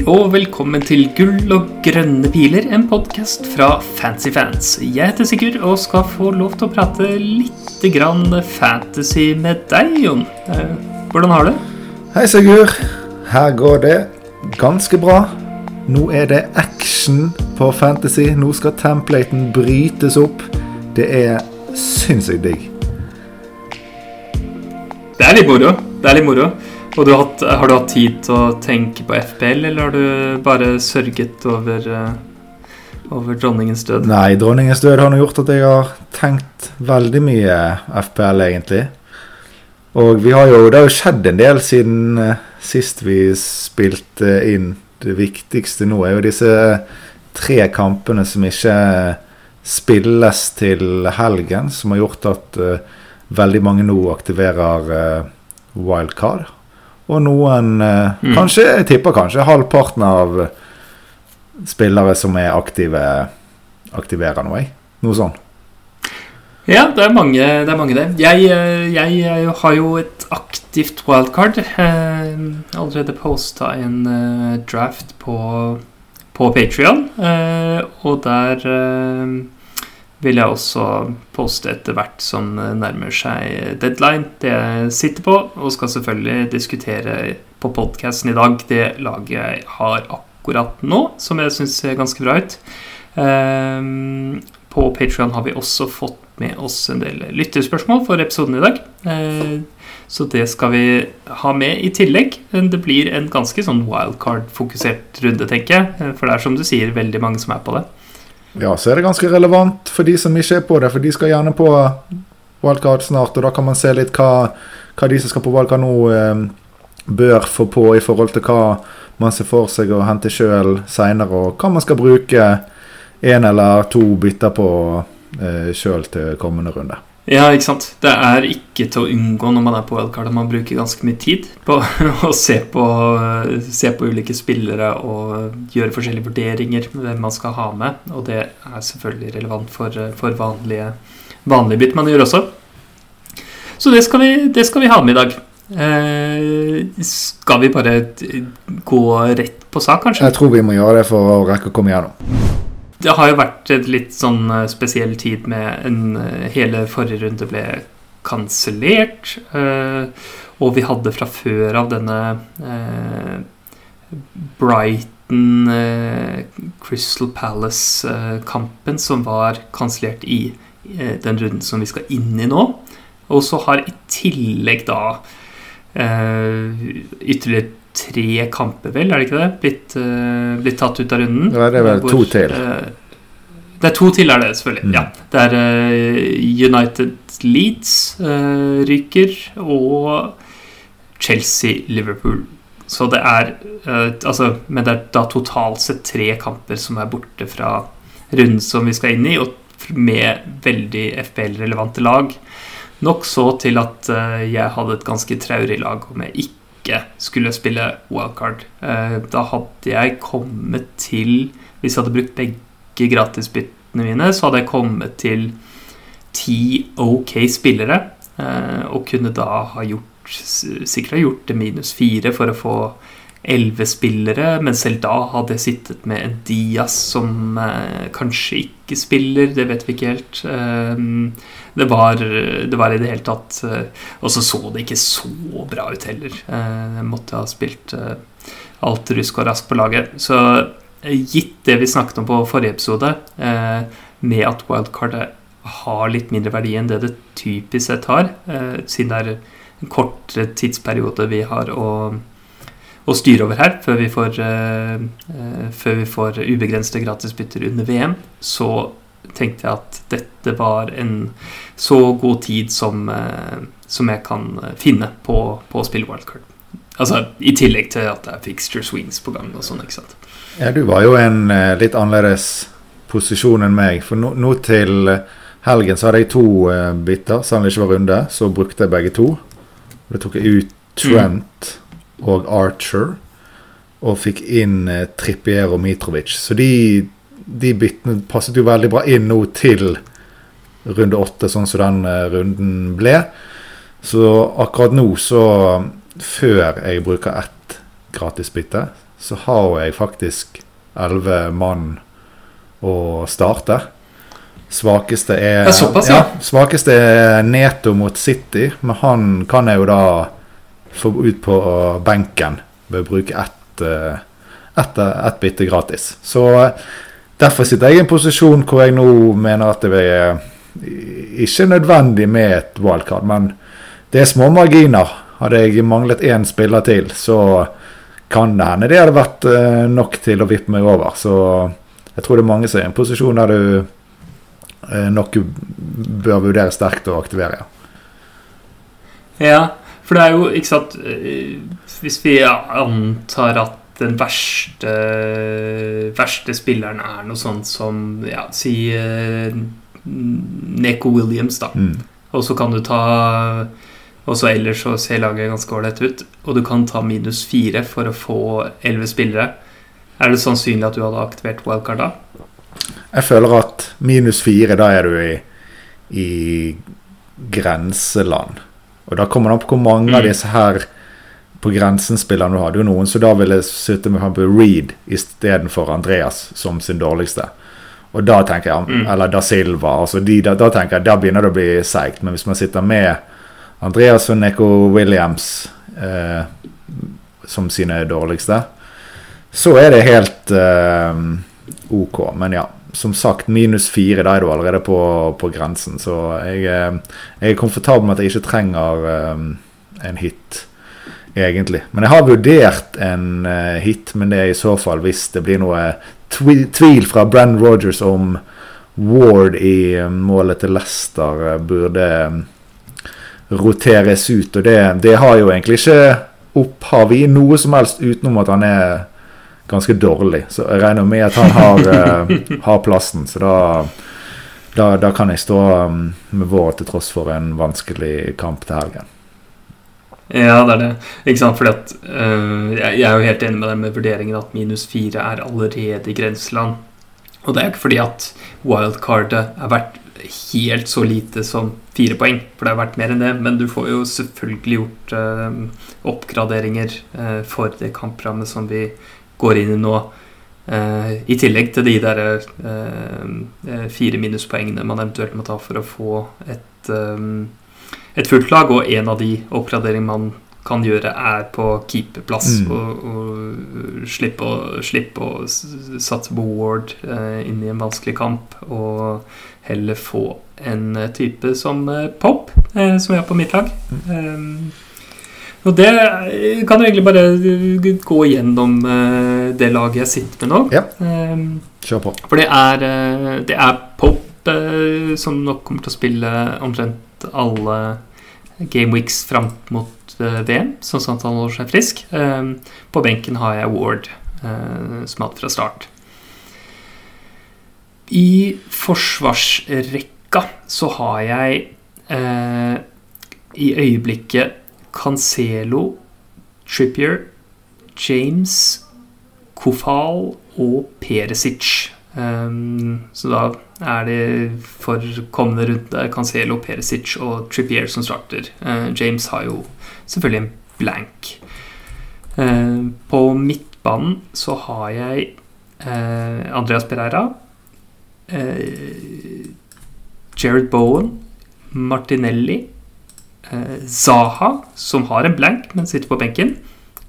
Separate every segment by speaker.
Speaker 1: hei, og velkommen til Gull og grønne piler, en podkast fra Fancy Fans. Jeg heter Sigurd og skal få lov til å prate litt grann fantasy med deg, Jon. Eh, Hvordan har du det?
Speaker 2: Hei, Sigurd. Her går det ganske bra. Nå er det action på Fantasy. Nå skal templaten brytes opp. Det er sinnssykt digg.
Speaker 1: Det er litt moro. Det er litt moro. Og du har, hatt, har du hatt tid til å tenke på FPL, eller har du bare sørget over, eh, over dronningens død?
Speaker 2: Nei, dronningens død har nå gjort at jeg har tenkt veldig mye FPL, egentlig. Og har jo, det har jo skjedd en del siden eh, sist vi spilte inn. Det viktigste nå er jo disse tre kampene som ikke spilles til helgen, som har gjort at eh, veldig mange nå aktiverer wildcard. Og noen eh,
Speaker 1: Mm.
Speaker 2: Kanskje, jeg tipper kanskje halvparten av spillere som er aktive, aktiverer noe, jeg. Noe sånn.
Speaker 1: Ja, det er mange det. Er mange det. Jeg, eh, jeg, jeg har jo et aktivt wildcard. Eh, allerede posta en eh, draft på, på Patrion. Eh, og der eh, vil jeg også poste etter hvert som nærmer seg deadline. Det jeg sitter på, og skal selvfølgelig diskutere på podkasten i dag det laget jeg har akkurat nå, som jeg syns ser ganske bra ut. Eh, på Patreon har vi også fått med oss en del lytterspørsmål for episoden i dag. Eh, Så det skal vi ha med i tillegg. Det blir en ganske sånn wildcard-fokusert runde, tenker jeg. Eh, For det er som du sier, veldig mange som er på det.
Speaker 2: Ja, så er det ganske relevant for de som ikke er på det, for de skal gjerne på wildcard snart, og da kan man se litt hva, hva de som skal på wildcard nå, eh, bør få på i forhold til hva man ser for seg å hente sjøl seinere, og hva man skal bruke én eller to bytter på eh, sjøl til kommende runde.
Speaker 1: Ja, ikke sant. Det er ikke til å unngå når man er på wildcard. at Man bruker ganske mye tid på å se på, se på ulike spillere og gjøre forskjellige vurderinger med hvem man skal ha med. Og det er selvfølgelig relevant for, for vanlige, vanlige bytt man gjør også. Så det skal vi, det skal vi ha med i dag. Eh, skal vi bare gå rett på sak, kanskje?
Speaker 2: Jeg tror vi må gjøre det for å rekke å komme gjennom.
Speaker 1: Det har jo vært en litt sånn eh, spesiell tid med en eh, Hele forrige runde ble kansellert. eh, Og vi hadde fra før av denne eh, Brighton eh, Crystal Palace-kampen som var kansellert i den runden som vi skal inn i nå. Og så har i tillegg da ytterligere tre kamper, vel, er det ikke det? Blitt, uh, blitt tatt ut av runden.
Speaker 2: Ja, det er vel to til.
Speaker 1: Uh, det er to til, er det selvfølgelig.
Speaker 2: Mm.
Speaker 1: Ja. Det er uh, United Leeds ryker, og Chelsea-Liverpool. Så det er Altså, men det er da totalt sett tre kamper som er borte fra runden som vi skal inn i, og med veldig FBL-relevante lag. Nok så til at jeg hadde et ganske traurig lag om jeg ikke skulle spille wildcard. Eh, da hadde jeg kommet til Hvis jeg hadde brukt begge gratisbyttene mine, så hadde jeg kommet til ti ok spillere. eh, Og kunne da ha gjort sikkert ha gjort det minus fire for å få elleve spillere, men selv da hadde jeg sittet med en Diaz som eh, kanskje ikke spiller, det vet vi ikke helt. Eh, det, var, det var i det hele tatt eh, Og så så det ikke så bra ut heller. Eh, jeg måtte ha spilt eh, alt rusk og rask på laget. Så eh, gitt det vi snakket om på forrige episode, med at wildcardet har litt mindre verdi enn det det typisk sett har, siden det er en kortere tidsperiode vi har å, å styre over her før vi får, eh, eh, før vi får ubegrensede gratisbytter under VM, så tenkte jeg at dette var en så god tid som, eh, som jeg kan finne på, på å spille wildcard. Altså I tillegg til at det er fixture swings på gang og sånn. ikke sant?
Speaker 2: Ja, du var jo i en litt annerledes posisjon enn meg. For nå, nå til helgen så hadde jeg to uh, bytter, selv om det ikke var runde. Så brukte jeg begge to. Da tok jeg ut Trent og Archer. Og fikk inn eh, Trippier og Mitrovic. Så de, de byttene passet jo veldig bra inn nå til runde åtte, sånn som den eh, runden ble. Så akkurat nå, så Før jeg bruker ett gratisbytte, så har jeg faktisk elleve mann å starte. Svakeste er,
Speaker 1: Ja, såpass, ja.
Speaker 2: svakeste er Neto mot City, men han kan jeg jo da ut på benken ved å bruke ett, et, et ett bytte gratis. Så eh, derfor sitter jeg i en posisjon hvor jeg nå mener at det er ikke nødvendig med et wildcard, men det er små marginer. Hadde jeg manglet én spiller til, så kan det hende det hadde vært eh, nok til å vippe meg over. Så jeg tror det er mange som er i en posisjon der du eh, nok bør vurdere sterkt å aktivere.
Speaker 1: Ja, for det er jo, ikke sant eh, Hvis vi antar at den verste, verste spilleren er noe sånt som ja, Si uh, Neko Williams, da.
Speaker 2: Mm.
Speaker 1: Og så kan du ta Og så ellers så ser laget ganske ålreit ut. Og du kan ta minus fire for å få elleve spillere. Er det sannsynlig at du hadde aktivert wildcard da?
Speaker 2: Jeg føler at minus fire, da er du i, i grenseland. Og da kommer det an på hvor mange av
Speaker 1: Mm.
Speaker 2: disse her på grensen-spillerne du har. Det er jo noen som da ville sitte med Reed istedenfor Andreas som sin dårligste. Og da tenker jeg,
Speaker 1: Mm.
Speaker 2: Eller Da Silva. Altså de, da, da tenker jeg, da begynner det å bli seigt. Men hvis man sitter med Andreas og Neko Williams eh, som sine dårligste, så er det helt eh, OK. Men ja, som sagt, minus fire, da er du allerede på, på grensen. Så jeg, eh, jeg er komfortabel med at jeg ikke trenger eh, en hit, egentlig. Men jeg har vurdert en eh, hit, men det er i så fall hvis det blir noe tvil fra Brenn Rogers om Ward i målet til Leicester burde roteres ut. Og det, det har jo egentlig ikke opphav i noe som helst utenom at han er ganske dårlig. Så jeg regner med at han har, uh, har plassen. Så da, da, da kan jeg stå um, med vår til tross for en vanskelig kamp til helgen.
Speaker 1: Ja, det er det. Ikke sant? Fordi at uh, jeg, jeg er jo helt enig med deg med vurderingen at minus fire er allerede i grenseland. Og det er ikke fordi at wildcardet er verdt helt så lite som fire poeng, for det er verdt mer enn det. Men du får jo selvfølgelig gjort uh, oppgraderinger uh, for det kamprammet som vi går inn i nå. Uh, I tillegg til de der uh, fire minuspoengene man eventuelt må ta for å få et, eh, et fullt lag, og en av de oppgraderingene man kan gjøre, er på keeperplass.
Speaker 2: Mm.
Speaker 1: Og, og slippe, å, slippe å satse på Ward uh, inn i en vanskelig kamp, og heller få en type som Pop, som jeg har på mitt lag. Um, og det kan jo egentlig bare gå gjennom eh, det laget jeg sitter med nå.
Speaker 2: Ja.
Speaker 1: Um,
Speaker 2: Kjør på.
Speaker 1: for det er, eh, det er Pop eh, som nok kommer til å spille omtrent alle Game Weeks fram mot VM, sånn at han holder seg frisk. Um, på benken har jeg Ward, som hadde fra start. I forsvarsrekka så har jeg i øyeblikket Cancelo, Trippier, James, Kofal og Peresic. Um, så da er det for kommende runde Cancelo, Peresic og Trippier som starter. Eh, James har jo selvfølgelig en blank. Eh, på midtbanen så har jeg eh, Andreas Pereira, Jared Bowen, Martinelli, Zaha, som har en blank, men sitter på benken,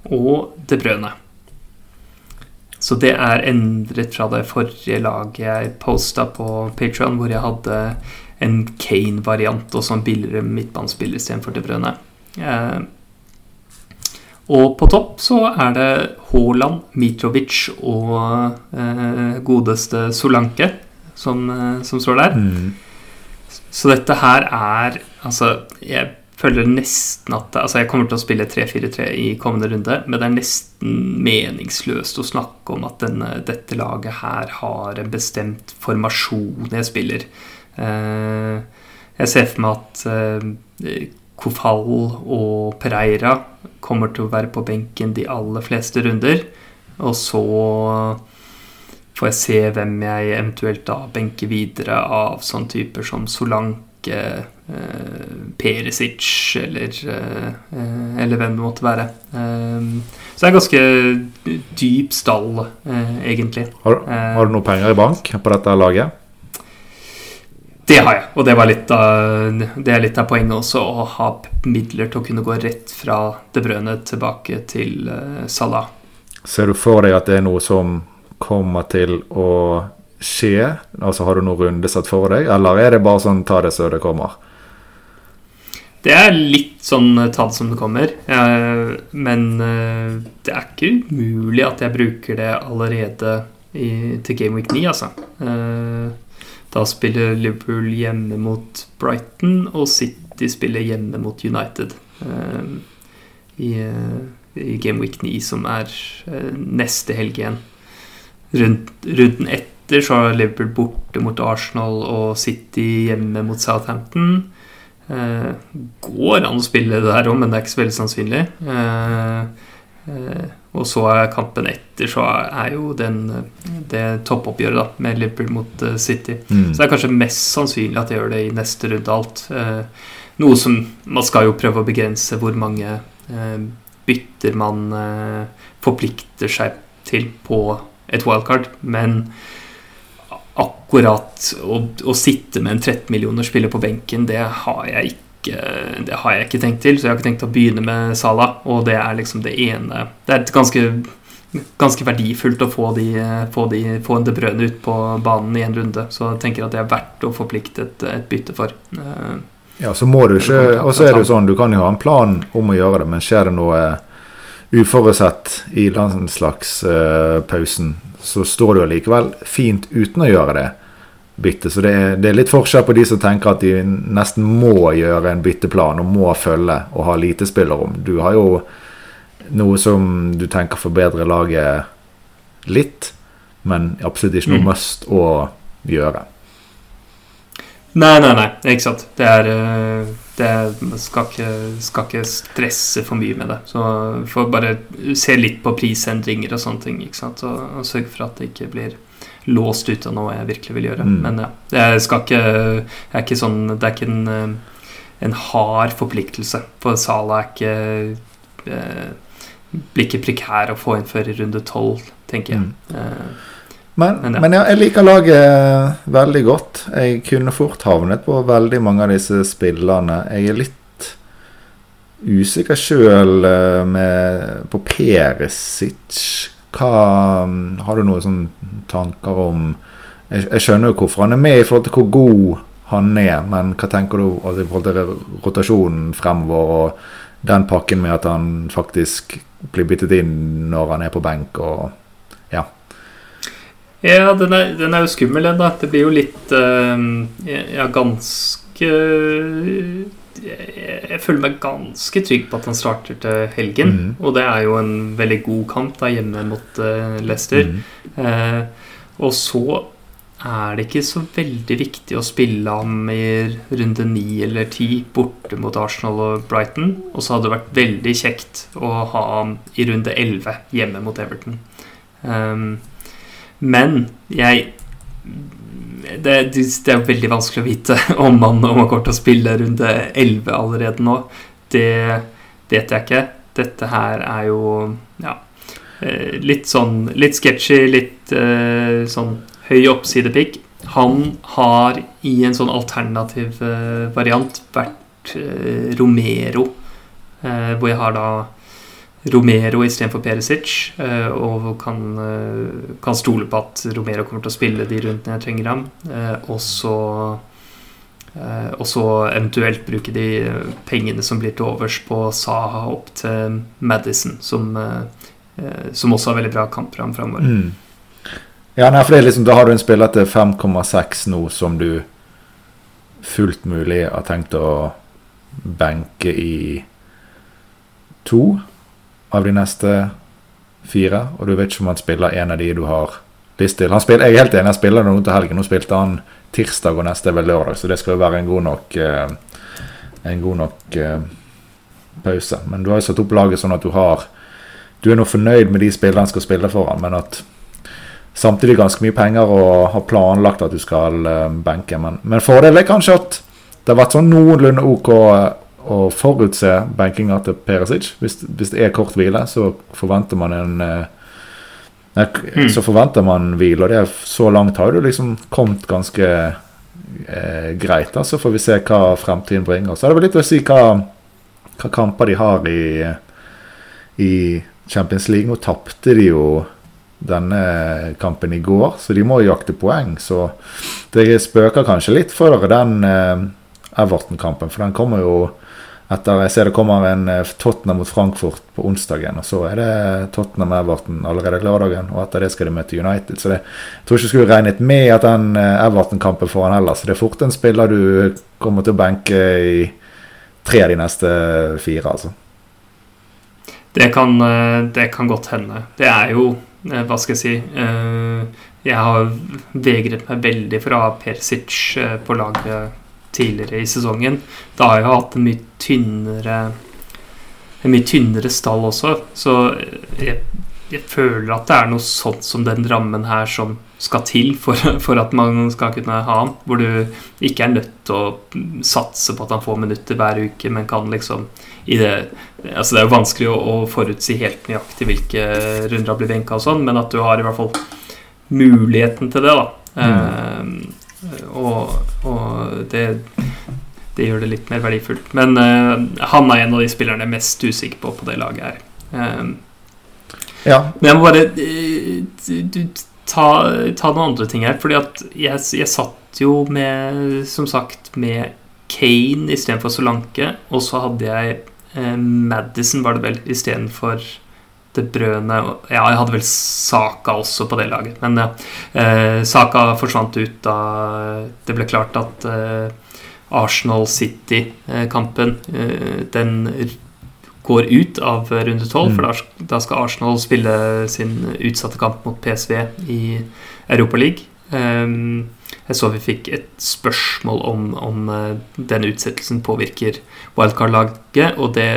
Speaker 1: og De Brøne. Så det er endret fra det forrige laget jeg posta på Patreon hvor jeg hadde en Kane-variant og sånn billigere midtbanespiller istedenfor De Brøne. Eh, og på topp så er det Haaland, Mitrovic og eh, godeste Solanke som, eh, som står der.
Speaker 2: Mm.
Speaker 1: Så dette her er Altså, jeg føler nesten at Altså, jeg kommer til å spille 3-4-3 i kommende runde, men det er nesten meningsløst å snakke om at denne, dette laget her har en bestemt formasjon jeg spiller. Eh, jeg ser for meg at eh, Kofal og Pereira kommer til å være på benken de aller fleste runder. Og så får jeg se hvem jeg eventuelt da benker videre av sånne typer som Solanke Perisic eller, eh, eller hvem det måtte være. Eh, så det er ganske dyp stall, eh, egentlig.
Speaker 2: Har, har, du noe penger i bank på dette laget?
Speaker 1: Det har jeg, og det, av, det er litt av poenget også. Å ha midler til å kunne gå rett fra De Brøne tilbake til Salah.
Speaker 2: Ser du for deg at det er noe som kommer til å skje? Altså Har du noen runde satt for deg, eller er det bare sånn ta det så det kommer?
Speaker 1: Det er litt sånn tatt som det kommer. Men eh, det er ikke umulig at jeg bruker det allerede i, til Game Week 9, altså. Eh, da spiller Liverpool hjemme mot Brighton, og City spiller hjemme mot United. I, i Game Week 9, som er neste helg igjen. Runden etter så har Liverpool borte mot Arsenal og City hjemme mot Southampton. Eh, går an å spille det der òg, men det er ikke så veldig sannsynlig. Eh, eh, og så er kampen etter, så er jo den, det toppoppgjøret da, med Liverpool mot City. Mm. Så det er kanskje mest sannsynlig at jeg gjør det i neste runde alt. Noe som Man skal jo prøve å begrense hvor mange bytter man forplikter seg til på et wildcard, men akkurat å, å, sitte med en 13 millioner spiller på benken, det har jeg ikke det har jeg ikke tenkt til, så jeg har ikke tenkt å begynne med Salah. Og det er liksom det ene Det er ganske, ganske verdifullt å få, de, få, de, få en De Brøne ut på banen i en runde. Så jeg tenker at det er verdt å forplikte et, et bytte for.
Speaker 2: Ja, så må du ikke Og så er det jo sånn, du kan jo ha en plan om å gjøre det, men skjer det noe uforutsett i landslagspausen, så står du allikevel fint uten å gjøre det byttet. Så det er, det er, litt forskjell på de som tenker at de nesten må gjøre en bytteplan og må følge og ha lite spillerom. Du har jo noe som du tenker forbedrer laget litt, men absolutt ikke noe mm. must å gjøre.
Speaker 1: Nei, nei, nei. Ikke sant. Det er eh, det skal ikke, skal ikke, stresse for mye med det. Så får bare se litt på prisendringer og sånne ting. ikke sant? Og, og sørge for at det ikke blir låst ut av noe jeg virkelig vil gjøre. Mm. Men ja, jeg skal ikke, jeg er ikke sånn, det er ikke en, en hard forpliktelse. For Sala er ikke eh, blir ikke prekær å få inn før i runde tolv, tenker jeg. Mm. Eh,
Speaker 2: men, men, ja. men ja, jeg liker laget veldig godt. Jeg kunne fort havnet på veldig mange av disse spillerne. Jeg er litt usikker sjøl eh, på Perisic. Hva Har du noen sånne tanker om jeg, jeg, skjønner jo hvorfor han er med i forhold til hvor god han er, men hva tenker du altså, i forhold til rotasjonen fremover og den pakken med at han faktisk blir byttet inn når han er på benk og ja.
Speaker 1: Ja, den er, den er jo skummel, den, da. Det blir jo litt uh, Ja, ganske jeg, jeg, føler meg ganske trygg på at han starter til helgen. Mm. Og det er jo en veldig god kamp da hjemme mot uh, Leicester. Mm. Uh, og så er det ikke så veldig viktig å spille ham i runde ni eller ti borte mot Arsenal og Brighton. Og så hadde det vært veldig kjekt å ha ham i runde elleve hjemme mot Everton. Um, men jeg det, det, er veldig vanskelig å vite om man, om man kommer til å spille runde 11 allerede nå. Det vet jeg ikke. Dette her er jo ja, eh, litt sånn Litt sketchy, litt uh, sånn høy oppsidepikk. Han har i en sånn alternativ uh, variant vært uh, Romero, hvor jeg har da Romero istedenfor Perisic, eh, og kan, eh, kan, stole på at Romero kommer til å spille de rundene jeg trenger ham. Eh, og så, og så eventuelt bruke de pengene som blir til overs på Saha opp til Madison, som, som også har veldig bra kampprogram framover. Mm.
Speaker 2: Ja, nei, for liksom, Da har du en spiller til 5,6 nå som du fullt mulig har tenkt å benke i to av de neste fire, og du vet ikke om han spiller en av de du har lyst til. Spiller, jeg er helt enig, han spiller noe til helgen. Nå spilte han tirsdag, og neste er vel lørdag, så det skal jo være en god nok, eh, en god nok eh, pause. Men du har jo satt opp laget sånn at du har Du er nå fornøyd med de spillerne skal spille foran, men at samtidig ganske mye penger og har planlagt at du skal eh, benke. Men, men fordelen er kanskje at det har vært sånn noenlunde OK å forutse benkinga til Perisic. Hvis, hvis, det er kort hvile, så forventer man en eh, nei, mm. Så forventer man hvile, og det er så langt har du liksom kommet ganske eh, greit. da, Så får vi se hva fremtiden bringer. Så er det vel litt å si hva, hva kamper de har i, i Champions League. Nå tapte de jo denne kampen i går, så de må jakte poeng. Så det spøker kanskje litt for den eh, Everton-kampen. For den kommer jo etter Jeg ser det kommer en eh, Tottenham mot Frankfurt på onsdagen. Og så er det Tottenham-Everton allerede lørdagen, og etter det skal de møte United. Så det, jeg tror ikke jeg skulle regnet med at den eh, Everton-kampen får han heller. Så det er fort en spiller du kommer til å benke i tre av de neste fire, altså.
Speaker 1: Det kan, det kan godt hende. Det er jo Eh, hva skal jeg si eh, Jeg har vegret meg veldig for å ha Persic eh, på laget tidligere i sesongen. Da har jeg hatt en mye tynnere En mye tynnere stall også, så jeg, jeg føler at det er noe sånt som den rammen her som skal til for, for, at man skal kunne ha han. Hvor du ikke er nødt til å satse på at han får minutter hver uke, men kan liksom det, altså det er jo vanskelig å, å, forutsi helt nøyaktig hvilke runder han blir benka og sånn, men at du har i hvert fall muligheten til det, da. Mm. Uh, og, og det, det, gjør det litt mer verdifullt. Men uh, han er en av de spillerne jeg er mest usikker på på det laget her. Um, ja. Men jeg må bare du, ta, ta, noen andre ting her. Fordi at jeg, jeg satt jo med, som sagt, med Kane istedenfor Solanke. Og så hadde jeg eh, Madison, var det vel, istedenfor det Brøne Ja, jeg hadde vel Saka også på det laget. Men eh, Saka forsvant ut da det ble klart at eh, Arsenal City-kampen eh, den går ut av runde tolv. Mm. For da, da, skal Arsenal spille sin utsatte kamp mot PSV i Europaligaen. Um, jeg så vi fikk et spørsmål om, om uh, den utsettelsen påvirker wildcard-laget, og det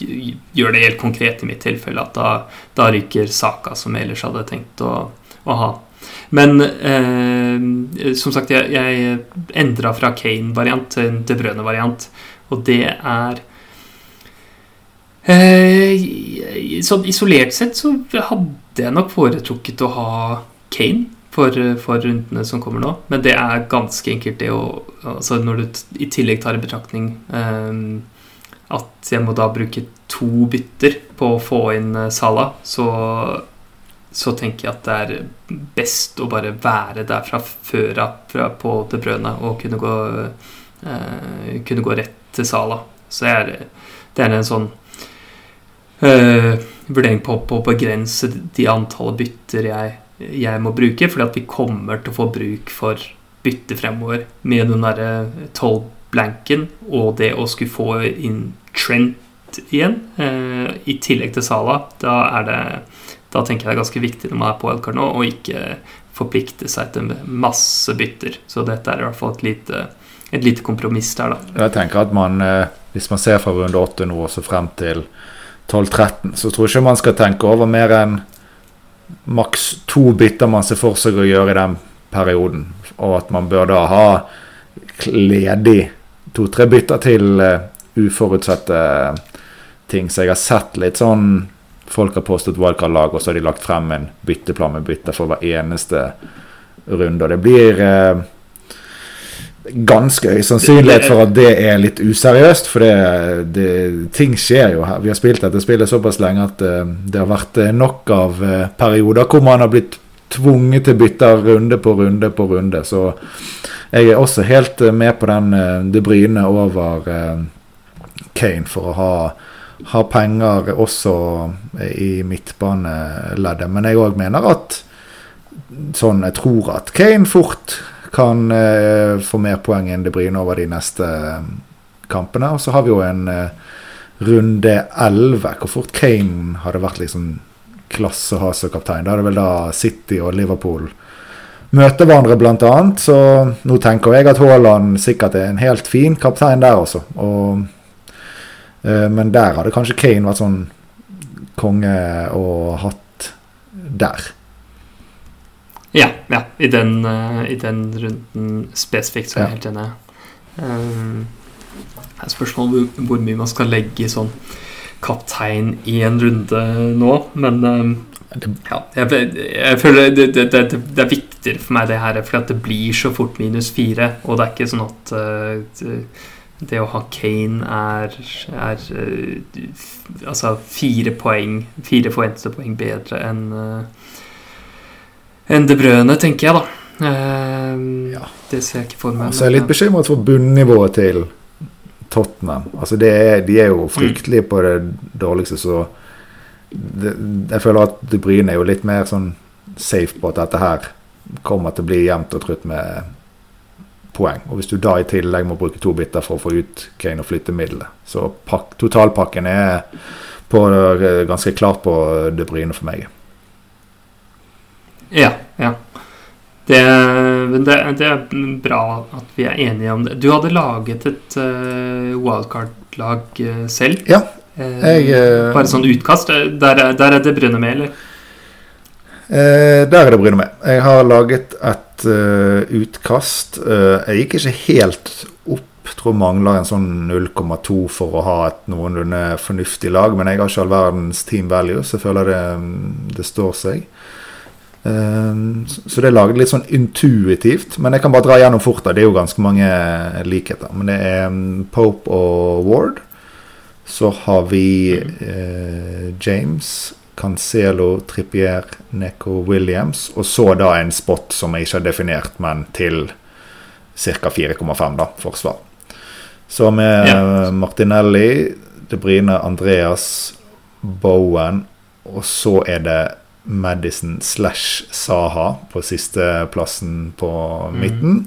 Speaker 1: gjør det helt konkret i mitt tilfelle at da, da ryker Saka, som jeg ellers hadde tenkt å, å ha. Men eh, som sagt, jeg, jeg endra fra Kane-variant til De Brøne-variant, og det er eh, Sånn isolert sett så hadde jeg nok foretrukket å ha Kane for, for, rundene som kommer nå. Men det er ganske enkelt det å altså Når du i tillegg tar i betraktning um, at jeg må da bruke to bytter på å få inn uh, Sala, så, så tenker jeg at det er best å bare være der fra før av på De brødene og kunne gå, uh, kunne gå rett til Sala. Så det er, det er en sånn uh, vurdering på, på å begrense de antallet bytter jeg jeg må bruke, fordi at vi kommer til å få bruk for bytte fremover med den derre tolv-blanken og det å skulle få inn Trent igjen, eh, i tillegg til Sala. Da, er det, da tenker jeg det er ganske viktig når man er på wildcard nå, å ikke forplikte seg til masse bytter. Så dette er i hvert fall et lite, et lite kompromiss der, da.
Speaker 2: Jeg tenker at man, eh, hvis man ser fra runde åtte nå og så frem til 12-13, så tror jeg ikke man skal tenke over mer enn maks to bytter man ser for seg å gjøre i den perioden. Og at man bør da ha ledig to-tre bytter til uh, uforutsette ting. Så jeg har sett litt sånn Folk har postet wildcard-lag, og så har de lagt frem en bytteplan med bytter for hver eneste runde. Og det blir eh, ganske høy sannsynlighet for at det er litt useriøst. For det, det, ting skjer jo her. Vi har spilt dette spillet såpass lenge at uh, det har vært eh, nok av uh, perioder hvor man har blitt tvunget til å bytte runde på runde på runde. Så jeg er også helt uh, med på den det bryne over Kane for å ha, ha penger også i midtbaneleddet. Men jeg òg mener at sånn Jeg tror at Kane fort kan eh, få mer poeng enn De Bryne over de neste eh, kampene. Og så har vi jo en eh, runde 11, hvor fort Kane hadde vært liksom klasse å ha som kaptein. Da er det vel da City og Liverpool møter hverandre, annet. Så nå tenker jeg at Haaland sikkert er en helt fin kaptein der også. Og, men der hadde kanskje Kane vært sånn konge og hatt der.
Speaker 1: Ja, ja. I den, uh, i den runden spesifikt, så er jeg helt enig. Um, det er spørsmål hvor, mye man skal legge i sånn kaptein i en runde nå, men um, ja, jeg, jeg, føler det, det, det, det, er viktigere for meg det her, for det blir så fort minus fire. Og det er ikke sånn at uh, det å ha Kane er, er uh, Altså fire poeng, fire forventede poeng bedre enn uh, enn De Brøne, tenker jeg, da. Ja. Det ser jeg ikke for meg.
Speaker 2: Så jeg er litt bekymret for bunnivået til Tottenham. Altså er, de er jo mm. fryktelige på det dårligste, så det, jeg føler at De Bruyne er jo litt mer sånn safe på at dette her kommer til å bli jevnt og trutt med poeng. Og hvis du da i tillegg må bruke to biter for å få ut Kane og flytte middelet, så pak, totalpakken er på, ganske klart på De Bryne for meg.
Speaker 1: Ja, ja. Det, det, det, er bra at vi er enige om det. Du hadde laget et uh, wildcard-lag uh, selv.
Speaker 2: Ja, jeg,
Speaker 1: uh, Bare sånn utkast. Der, der er det Brune med, eller?
Speaker 2: Der er det å Brune med. Jeg har laget et utkast. jeg gikk ikke helt opp. Tror mangler en sånn 0,2 for å ha et noenlunde fornuftig lag. Men jeg har ikke all verdens team value, så jeg føler det, det står seg. Ehm, så det er laget litt sånn intuitivt. Men jeg kan bare dra gjennom fort. Det er jo ganske mange likheter. Men det er mm, Pope og Ward. Så har vi eh, James, Cancelo, Trippier, Neko Williams. Og så da en spot som jeg ikke har definert, men til ca. 4,5 da, forsvar. Så med ja. Martinelli, De Brine, Andreas, Bowen, og så er det Madison slash Saha på sisteplassen på mm. midten.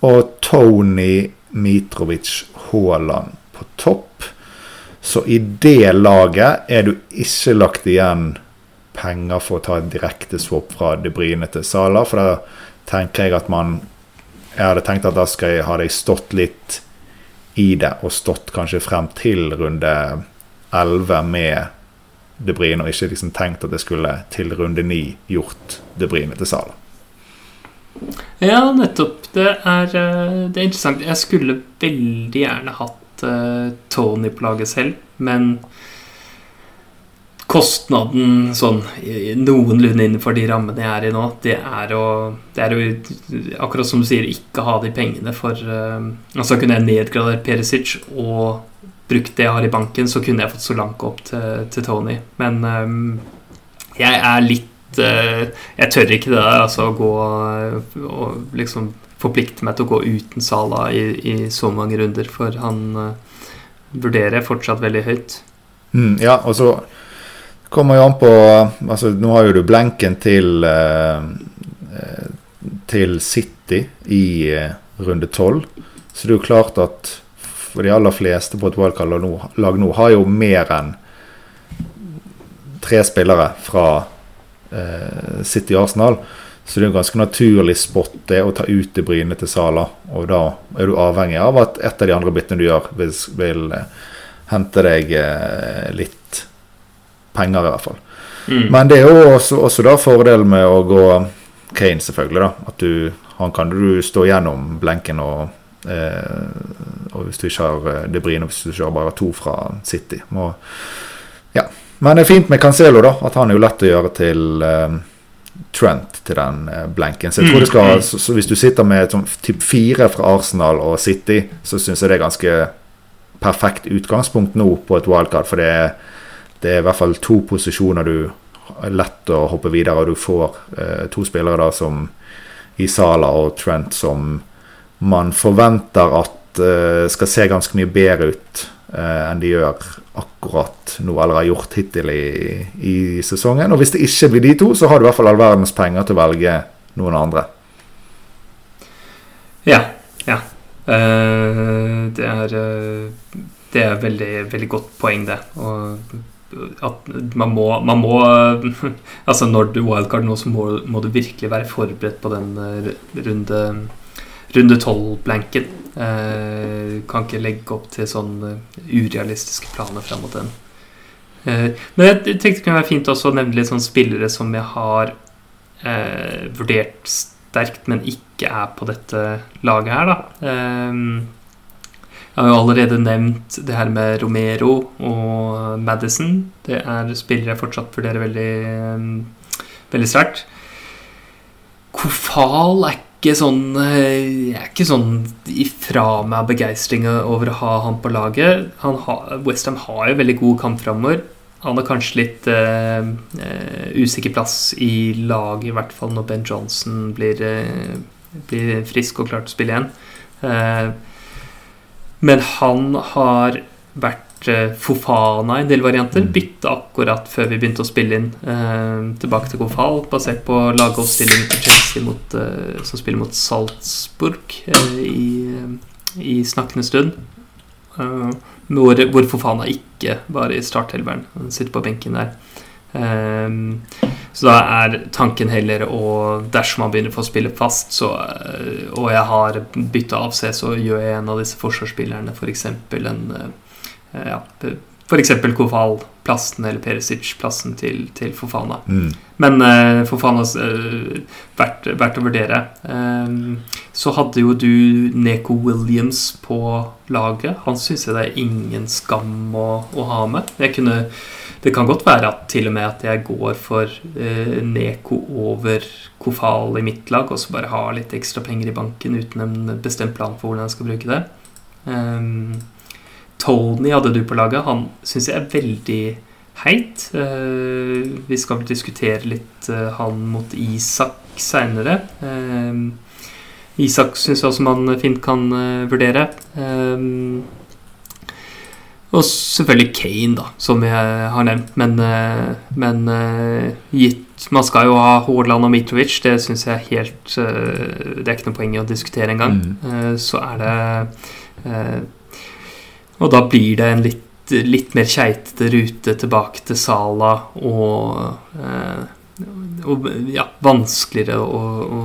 Speaker 2: Og Tony Mitrovic Haaland på topp. Så i det laget er du ikke lagt igjen penger for å ta et direkte swap fra De Bryne til Sala. For da tenker jeg at man Jeg hadde tenkt at da skal jeg, hadde jeg stått litt i det, og stått kanskje frem til runde 11 med de Bruyne, og ikke liksom tenkt at det skulle til runde 9 gjort De Bruyne til Sala.
Speaker 1: Ja, nettopp. Det er, eh, det er, interessant. Jeg skulle veldig gjerne hatt uh, Tony på laget selv, men kostnaden sånn noenlunde innenfor de rammene jeg er i nå, det er å, det er å akkurat som du sier, ikke ha de pengene for uh, Altså kunne jeg nedgradert Perisic og brukt det jeg har i banken, så kunne jeg fått Solanke opp til, til Tony. Men um, jeg er litt uh, Jeg tør ikke det der, altså å gå og liksom forplikte meg til å gå uten Sala i, i så mange runder, for han uh, vurderer fortsatt veldig høyt.
Speaker 2: Mm, ja, og så kommer jo an på altså Nå har jo du blenken til uh, til City i runde tolv, så det er jo klart at for de aller fleste på et wildcard-lag nå har jo mer enn tre spillere fra City Arsenal. Så det er en ganske naturlig spot det å ta ut det brynet til Sala. Og da er du avhengig av at et av de andre byttene du gjør, vil, vil eh, hente deg eh, litt penger, i hvert fall. Mm. Men det er jo også, også da fordelen med å gå Kane, selvfølgelig. da, At du, han kan du stå gjennom blenken og Eh, og hvis du ikke har eh, De Bruyne, hvis du ikke har bare to fra City. Må, ja. Men det er fint med Cancelo, da. At han er jo lett å gjøre til eh, Trent til den eh, blenken. Så jeg tror det skal, mm. så, så hvis du sitter med sånn, typ fire fra Arsenal og City, så syns jeg det er ganske perfekt utgangspunkt nå på et wildcard. For det er, det er i hvert fall to posisjoner du er lett å hoppe videre, og du får eh, to spillere da som i Sala og Trent som man forventer at eh, skal se ganske mye bedre ut enn de gjør akkurat nå, eller har gjort hittil i, i, sesongen. Og hvis det ikke blir de to, så har du i hvert fall all verdens penger til å velge noen andre.
Speaker 1: Ja. Ja. Uh, det er Det er veldig, veldig godt poeng, det. Og at man må, man må Altså, når du wildcard nå, så må, må, du virkelig være forberedt på den runde runde tolv-blanken. Eh, kan ikke legge opp til sånn uh, urealistiske planer fram mot den. Eh, men jeg tenkte det kunne være fint også å nevne litt sånne spillere som jeg har eh, vurdert sterkt, men ikke er på dette laget her, da. Eh, Jeg har jo allerede nevnt det her med Romero og Madison. Det er spillere jeg fortsatt vurderer veldig, eh, veldig sterkt. Kofal er sånn Jeg er ikke sånn ifra meg begeistring over å ha han på laget. Han har, Westham har jo veldig god kamp framover. Han har kanskje litt uh, uh, usikker plass i laget, i hvert fall når Ben Johnson blir, uh, blir frisk og klar til å spille igjen. men han har vært Fofana i en del varianter. Mm. Bytta akkurat før vi begynte å spille inn tilbake til Kofal, basert på lagoppstillingen til Chelsea mot, som spiller mot Salzburg i, i snakkende stund. Uh, hvor, hvor Fofana ikke var i starthelveren. Han sitter på benken der. Um, så da er tanken heller å Dersom man begynner å få spille fast, så, eh, og jeg har bytta AFC, så gjør jeg en av disse forsvarsspillerne, f.eks. For en ja, F.eks. Kofal plassen eller Perisic-plassen til, til, Fofana. Mm. Men uh, Fofana uh, verdt, verdt, å vurdere. Um, så hadde jo du Neko Williams på laget. Han syns jeg det er ingen skam å, å ha med. Kunne, det kan godt være at til og med at jeg går for uh, Neko over Kofal i mitt lag, og så bare har litt ekstra penger i banken uten en bestemt plan for hvordan jeg skal bruke det. Um, Tony hadde du på laget. Han syns jeg er veldig heit. Uh, vi skal vel diskutere litt uh, han mot Isak seinere. Uh, Isak syns jeg også man fint kan vurdere. og selvfølgelig Kane, da, som jeg har nevnt. Men, men gitt Man skal jo ha Haaland og Mitrovic. Det syns jeg er helt Det er ikke noe poeng i å diskutere engang. Mm. så er det og da blir det en litt, litt mer keitete rute tilbake til Sala og, eh, og ja, vanskeligere å, å,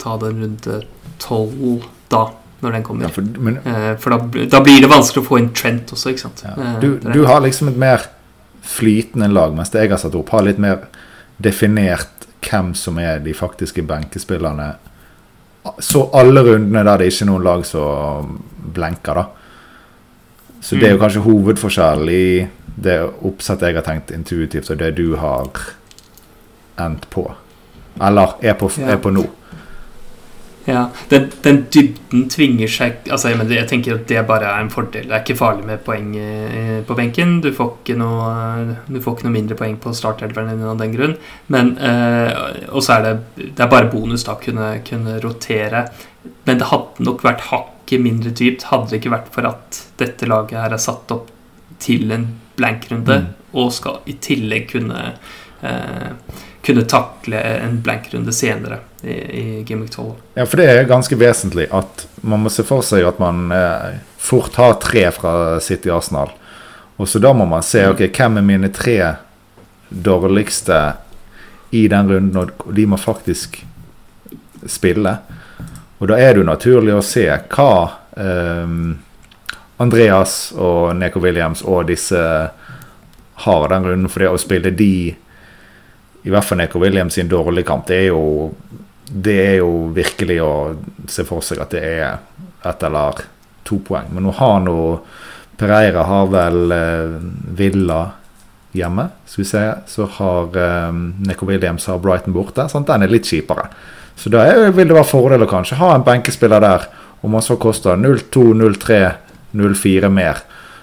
Speaker 1: ta den runde tolv da, når den kommer. Ja, for, men, eh, for da, da, blir det vanskelig å få inn Trent også, ikke sant. Ja.
Speaker 2: Eh, du, du, har liksom et mer flytende lag, mens det jeg har satt opp, har litt mer definert hvem som er de faktiske benkespillerne. Så alle rundene der det er ikke er noen lag som blenker, da. Så det er jo mm. kanskje hovedforskjell i det oppsettet jeg har tenkt intuitivt, og det du har endt på. Eller er på, ja. er på nå.
Speaker 1: Ja, den, den, dybden tvinger seg altså, jeg, jeg, tenker at det bare er en fordel. Det er ikke farlig med poeng eh, på benken. Du får ikke noe, du får ikke noe mindre poeng på startelveren av den grunn. Men, eh, og så er det, det er bare bonus da kunne, kunne rotere. Men det hadde nok vært hakk hakket mindre dypt hadde det ikke vært for at dette laget her er satt opp til en blankrunde mm. og skal i tillegg kunne eh, kunne takle en blankrunde senere i, i Game Week 12.
Speaker 2: Ja, for det er ganske vesentlig at man må se for seg at man eh, fort har tre fra City Arsenal. Og så da må man se ok, hvem er mine tre dårligste i den runden, og de må faktisk spille. Og da er det jo naturlig å se hva eh, Andreas og Neko Williams og disse har den runden. For det å spille de, i hvert fall Neko Williams, i en dårlig kamp, det er jo det er jo virkelig å se for seg at det er ett eller to poeng. Men nå har nå Pereira har vel eh, Villa hjemme, skal vi se. Så har eh, Neko Williams har Brighton borte. Sant? Den er litt kjipere. Så da vil det være fordel å kanskje ha en benkespiller der, om han så koster 0-2, 0-3, 0-4 mer,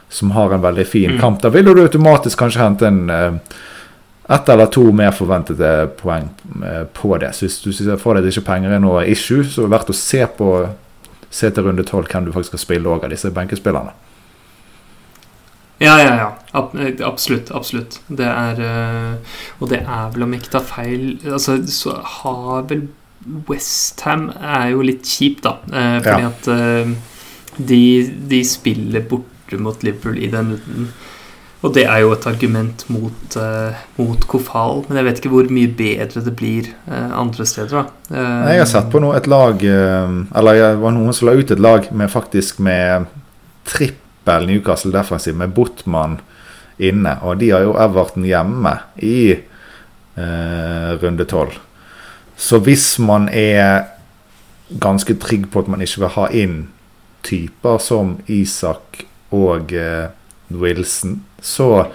Speaker 2: som har en veldig fin mm. kamp. Da vil du automatisk kanskje hente en eh, ett eller to mer forventede poeng eh, på det. Så hvis du ser for deg at ikke penger er noe issue, så er det verdt å se på se til runde tolv hvem du faktisk skal spille òg av disse benkespillerne.
Speaker 1: Ja, ja, ja. Absolutt. Absolutt. Det er Og det er vel, om ikke tar feil Altså, så har vel Westham er jo litt kjipt, da. Eh, fordi ja. at eh, de, de, spiller borte mot Liverpool i den runden. Og det er jo et argument mot, eh, mot Kofal, men jeg vet ikke hvor mye bedre det blir eh, andre steder. da.
Speaker 2: Eh, jeg har sett på noe, et lag eh, Eller det var noen som la ut et lag med faktisk med trippel Newcastle defensiv, med Botman inne. Og de har jo Everton hjemme i runde tolv. Så hvis man er ganske trygg på at man ikke vil ha inn typer som Isak og eh, Wilson, så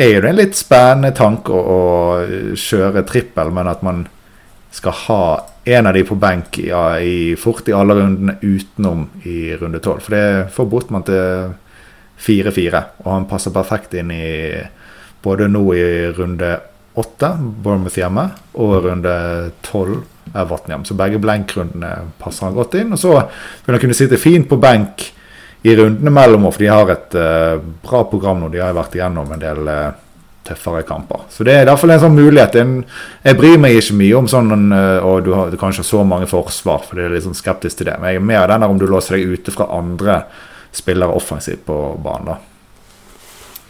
Speaker 2: er jo det en litt spennende tanke å, å kjøre trippel, men at man skal ha en av de på benk ja, i, fort i alle rundene utenom i runde tolv. For det får Botman til 4-4, og han passer perfekt inn i både nå i runde åtte, Bournemouth hjemme, og runde tolv, Everton hjemme. Så begge blenkrundene passer han godt inn. Og så vil han kunne sitte fint på benk i rundene mellom, for de har et uh, bra program nå. De har vært igjennom en del uh, tøffere kamper. Så det er i hvert fall en sånn mulighet. Jeg bryr meg ikke mye om sånn uh, og du har kanskje så mange forsvar, for det er litt sånn skeptisk til det. Men jeg er mer den der om du låser deg ute fra andre spillere offensivt på banen. da.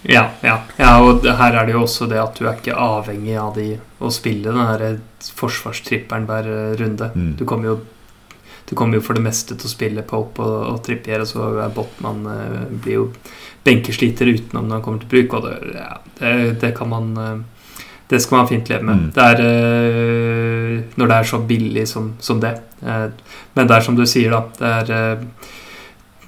Speaker 1: Ja, ja, ja, og her er det jo også det at du er ikke avhengig av de å spille den her forsvarstripperen hver runde.
Speaker 2: Mm.
Speaker 1: Du kommer jo du kommer jo for det meste til å spille Pope og, og Trippier, og så er Botman eh, blir jo benkesliter utenom når han kommer til bruk, og det, ja, det, det kan man eh, Det skal man fint leve med.
Speaker 2: Mm.
Speaker 1: Det er eh, Når det er så billig som, som det. Eh, men det er som du sier, da. Det er eh,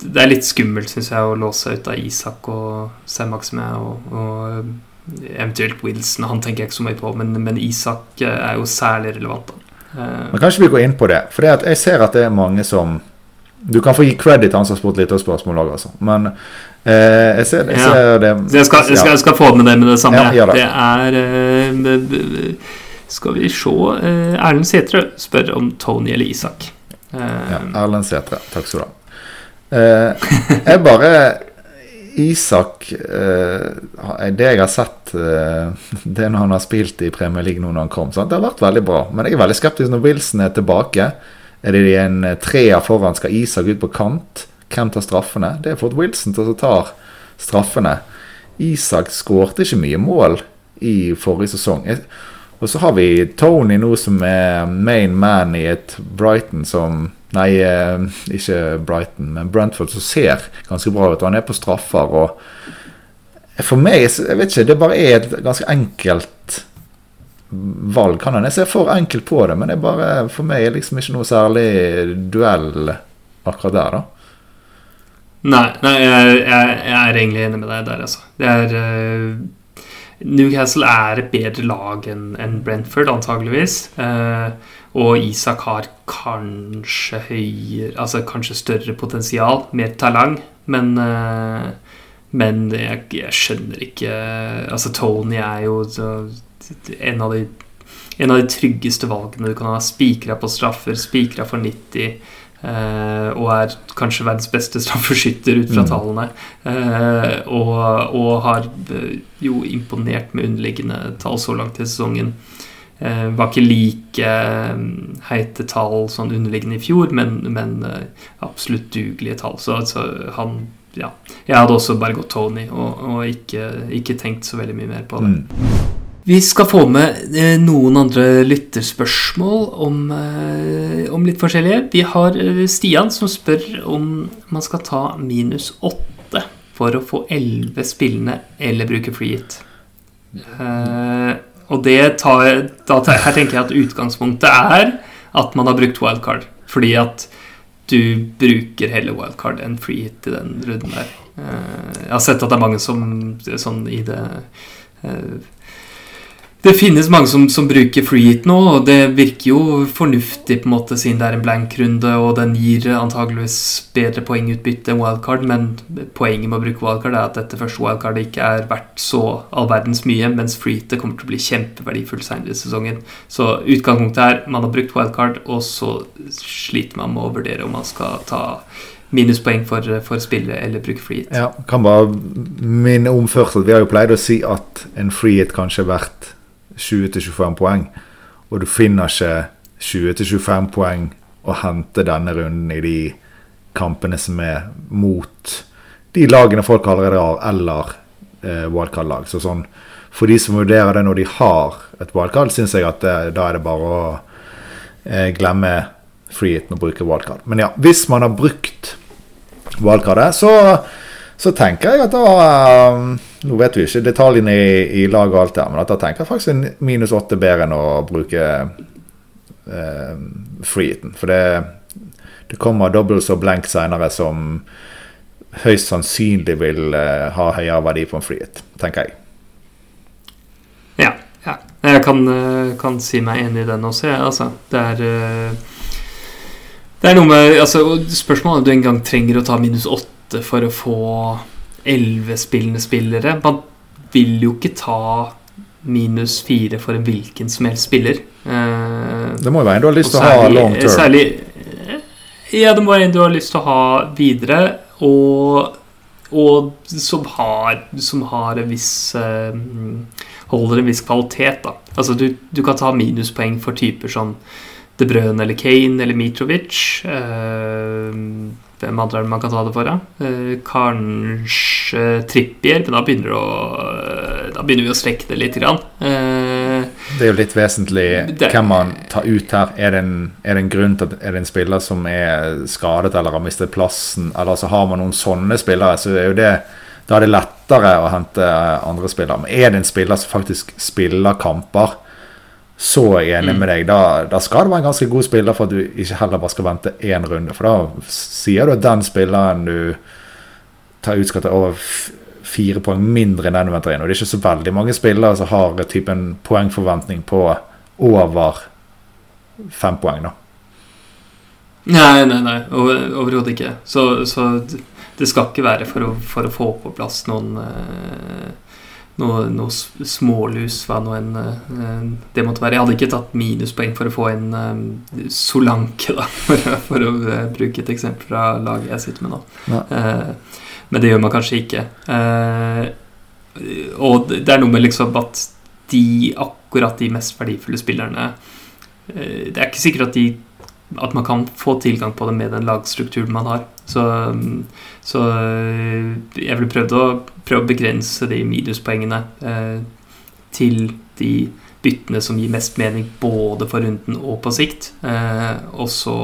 Speaker 1: det er litt skummelt, syns jeg, å låse ut av Isak og Saint-Maximin og, og eventuelt Wilson. Han tenker jeg ikke så mye på, men, men Isak eh, er jo særlig relevant. da. Eh,
Speaker 2: Men kanskje vi går inn på det. For det jeg ser at det er mange som Du kan få gi credit til han som har spurt lytterspørsmål òg, altså. Men eh, jeg ser, jeg
Speaker 1: Ja.
Speaker 2: ser det
Speaker 1: jeg skal, jeg, skal, jeg skal få med det med det samme.
Speaker 2: Ja, det.
Speaker 1: det er eh, Skal vi se eh, Erlend Sætre spør om Tony eller Isak. Eh,
Speaker 2: Ja, Erlend Sætre. Takk skal du ha. Eh, jeg bare Isak eh, Det jeg har sett eh, Det når han har spilt i Premier League nå når han kom. Sant? Det har vært veldig bra. Men jeg er veldig skeptisk når Wilson er tilbake. Er det en treer foran? Skal Isak ut på kant? Hvem tar straffene? Det er fått Wilson til å ta straffene. Isak skårte ikke mye mål i forrige sesong. Jeg- Og så har vi Tony nå som er main man i et Brighton som Nei, eh, ikke Brighton, men Brentford som ser ganske bra ut. Han er på straffer og For meg, jeg vet ikke, det bare er et ganske enkelt valg. Kan han? Jeg ser for enkelt på det, men det er bare, for meg er liksom ikke noe særlig duell akkurat der, da.
Speaker 1: Nei, nei jeg, jeg, jeg er egentlig enig med deg der, altså. Det er eh, Newcastle er et bedre lag enn Brentford, antageligvis. Eh, og Isak har kanskje høyere Altså kanskje større potensial, mer talang, men eh, Men jeg, jeg skjønner ikke Altså, Tony er jo en av de en av de tryggeste valgene du kan ha. Spikra på straffer, spikra for 90. Eh, og er kanskje verdens beste straffeskytter ut fra
Speaker 2: Mm.
Speaker 1: tallene. Eh, og, og har eh, jo imponert med underliggende tall så langt i sesongen. Eh, var ikke like heite tall sånn underliggende i fjor, men, men absolutt dugelige tall. Så altså, han Ja. Jeg hadde også bare gått Tony og, og ikke, ikke tenkt så veldig mye mer på det.
Speaker 2: Mm.
Speaker 1: Vi skal få med eh, noen andre lytterspørsmål om, eh, om litt forskjellige. Vi har eh, Stian som spør om man skal ta minus åtte for å få elleve spillende eller bruke free hit. Og det tar, tar- her tenker jeg at utgangspunktet er at man har brukt wildcard. Fordi at du bruker heller wildcard enn free hit i den runden der. Jeg har sett at det er mange som sånn i det det finnes mange som, som bruker free hit nå, og det virker jo fornuftig på en måte siden det er en blank-runde, og den gir antageligvis bedre poengutbytte enn wildcard, men poenget med å bruke wildcard er at dette første wildcardet ikke er verdt så all verdens mye, mens free hit kommer til å bli kjempeverdifullt senere i sesongen. Så utgangspunktet er man har brukt wildcard, og så sliter man med å vurdere om man skal ta minuspoeng for, for spillet eller bruke free hit.
Speaker 2: Ja, kan bare minne om først at vi har jo pleid å si at en free hit kanskje er verdt 20-25 poeng, og du finner ikke 20-25 poeng å hente denne runden i de kampene som er mot de lagene folk allerede har, eller eh, wildcard-lag. Så sånn, for de som vurderer det når de har et wildcard, syns jeg at det, da er det bare å eh, glemme freehiten og bruke wildcard. Men ja, hvis man har brukt wildcardet, så, så tenker jeg at da um, Nå vet vi ikke detaljene i, i laget og alt det, men at da tenker jeg faktisk en minus åtte bedre enn å bruke eh, freeheaten. For det, det kommer doubles og blank senere som høyst sannsynlig vil uh, ha høyere verdi på en frihet, tenker jeg.
Speaker 1: Ja. ja. Jeg kan, uh, kan, si meg enig i den også, jeg. Ja, altså, det er uh, Det er noe med altså, Spørsmålet om du engang trenger å ta minus åtte for å få elleve spillende spillere. Man vil jo ikke ta minus fire for en hvilken som helst spiller.
Speaker 2: det må jo være en du har lyst til å ha long term.
Speaker 1: Særlig, ja, det må være en du har lyst til å ha videre og, og som, har, som har en viss uh, Holder en viss kvalitet, da. Altså, du, du, kan ta minuspoeng for typer som De Brøn eller Kane eller Mitrovic. Uh, hvem andre er det man kan ta det for? Ja? Uh, kanskje Trippier, men da begynner, å, da begynner vi å strekke det litt. Grann. Uh,
Speaker 2: det er jo litt vesentlig hvem man tar ut her. Er det, en, er det en grunn til at er det en spiller som er skadet eller har mistet plassen? Eller så har man noen sånne spillere, så er jo det da er det lettere å hente andre spillere. Men er det en spiller som faktisk spiller kamper, så jeg enig mm. med deg. Da, da, skal det være en ganske god spiller for at du ikke heller bare skal vente én runde. For da sier du at den spilleren du tar ut, skal ta over fire poeng mindre enn den du venter inn. Og det er ikke så veldig mange spillere som har typen poengforventning på over fem poeng, da.
Speaker 1: Nei, nei, nei. Overhodet ikke. Så, så, det skal ikke være for å, for å få på plass noen uh, noe, noe smålus, hva nå enn uh, det måtte være. Jeg hadde ikke tatt minuspoeng for å få en uh, Solanke, da, for, for å bruke et eksempel fra laget jeg sitter med nå. Ja. Men det gjør man kanskje ikke. Uh, og det er noe med liksom at de akkurat de mest verdifulle spillerne eh, Det er ikke sikkert at, de, at man kan få tilgang på det med den lagstrukturen man har. Så, så eh, jeg ville prøvd å, prøve å begrense de minuspoengene eh, til de byttene som gir mest mening både for runden og på sikt. Eh, og så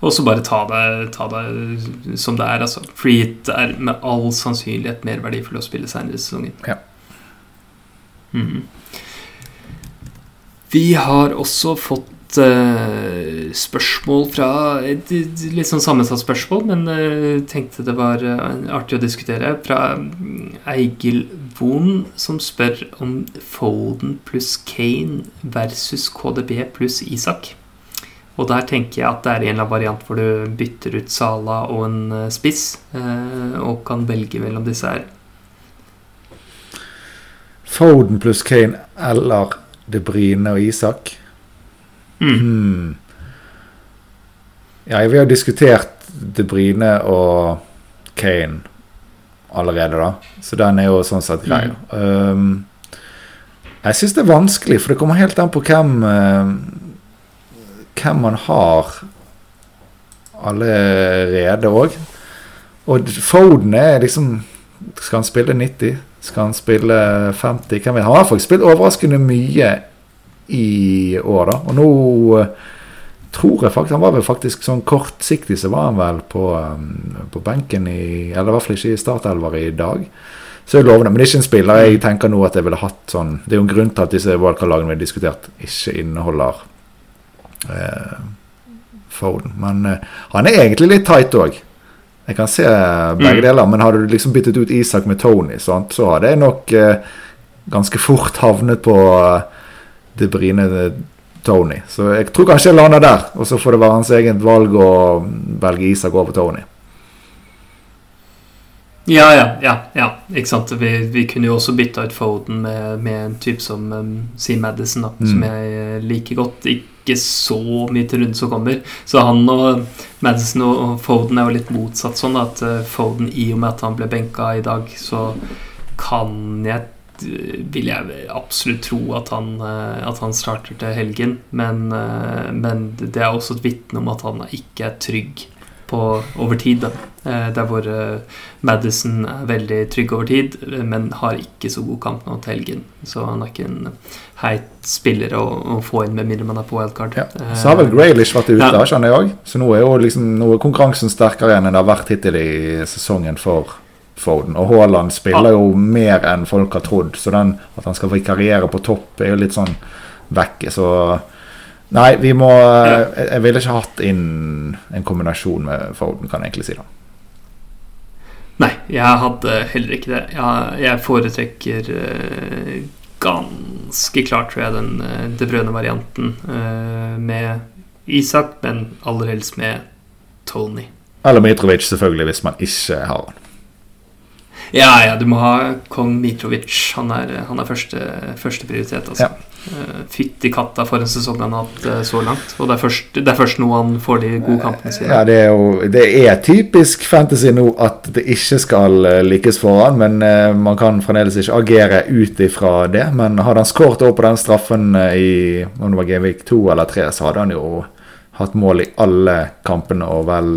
Speaker 1: og så bare ta det, ta det, som det er. Altså. det er med all sannsynlighet mer verdifull å spille senere i sesongen.
Speaker 2: Ja.
Speaker 1: Mm. Vi har også fått uh, spørsmål fra Litt sånn sammensatt spørsmål, men uh, tenkte det var uh, artig å diskutere. Fra Eigil Von, som spør om Foden pluss Kane versus KDB pluss Isak. Og der tenker jeg at det er en eller annen variant hvor du bytter ut Sala og en eh, spiss, eh, og kan velge mellom disse her.
Speaker 2: Foden pluss Kane eller De Brine og Isak? Mm. Ja, vi har diskutert De Brine og Kane allerede, da. Så den er jo sånn sett grei. Mm. Um, jeg syns det er vanskelig, for det kommer helt an på hvem uh, hvem man har allerede òg. Og Foden er liksom Skal han spille 90? Skal han spille 50? Hvem vil? Han har faktisk spilt overraskende mye i år, da. Og nå uh, tror jeg faktisk Han var vel faktisk sånn kortsiktig så var han vel på, um, på benken i Eller i hvert fall ikke i startelver i dag. Så jeg lover det, Men det er ikke en spiller jeg tenker nå at jeg ville hatt sånn Det er jo en grunn til at disse wildcard-lagene vi har diskutert, ikke inneholder eh, Foden. Men eh, han er egentlig litt tight òg. Jeg kan se begge mm. deler, men hadde du liksom byttet ut Isak med Tony, sant, så hadde jeg nok eh, ganske fort havnet på eh, De Brine eh, Tony. Så jeg tror kanskje jeg lander der, og så får det være hans eget valg å velge Isak over Tony.
Speaker 1: Ja, ja, ja, ja. ikke sant. Vi, vi, kunne jo også bytta ut Foden med, med en type som um, Sean Madison, da, mm. som jeg eh, liker godt. Ikke så mye til runde som kommer. Så han og Madison og Foden er jo litt motsatt sånn at uh, Foden, i og med at han ble benka i dag, så kan jeg vil jeg absolutt tro at han, uh, at han starter til helgen. Men, uh, men det er også et vitne om at han ikke er trygg på, over tid. Da. Eh, der hvor eh, Madison er veldig trygg over tid, men har ikke så god kamp nå til helgen. Så han er ikke en heit spiller å, å få inn med mindre man er på wildcard. Ja.
Speaker 2: Så har vel Graylish vært ute, ja. skjønner jeg òg. Så nå er jo liksom, nå er konkurransen sterkere enn det har vært hittil i sesongen for Foden. Og Haaland spiller jo mer enn folk har trodd, så den, at han skal vikariere på topp, er jo litt sånn vekke. Så Nei, vi må Jeg, jeg ville ikke hatt inn en kombinasjon med Foden, kan jeg egentlig si. da.
Speaker 1: Nei, jeg hadde heller ikke det. Jeg, jeg foretrekker uh, ganske klart, tror jeg, den uh, De Brøne-varianten uh, med Isak, men aller helst med Tony.
Speaker 2: Eller Mitrovic, selvfølgelig, hvis man ikke har han.
Speaker 1: Ja, ja, du må ha kong Mitrovic. Han er, han er første, første prioritet. Altså.
Speaker 2: Ja.
Speaker 1: Uh, Fytti katta for en sesong han har hatt uh, så langt. Og det er, først, det er først nå han får de gode kampene sine.
Speaker 2: Ja, det er jo det er typisk fantasy nå at det ikke skal likes foran, men man kan fremdeles ikke agere ut ifra det. Men hadde han skåret over på den straffen i om det var Gevik 2 eller 3, så hadde han jo hatt mål i alle kampene og vel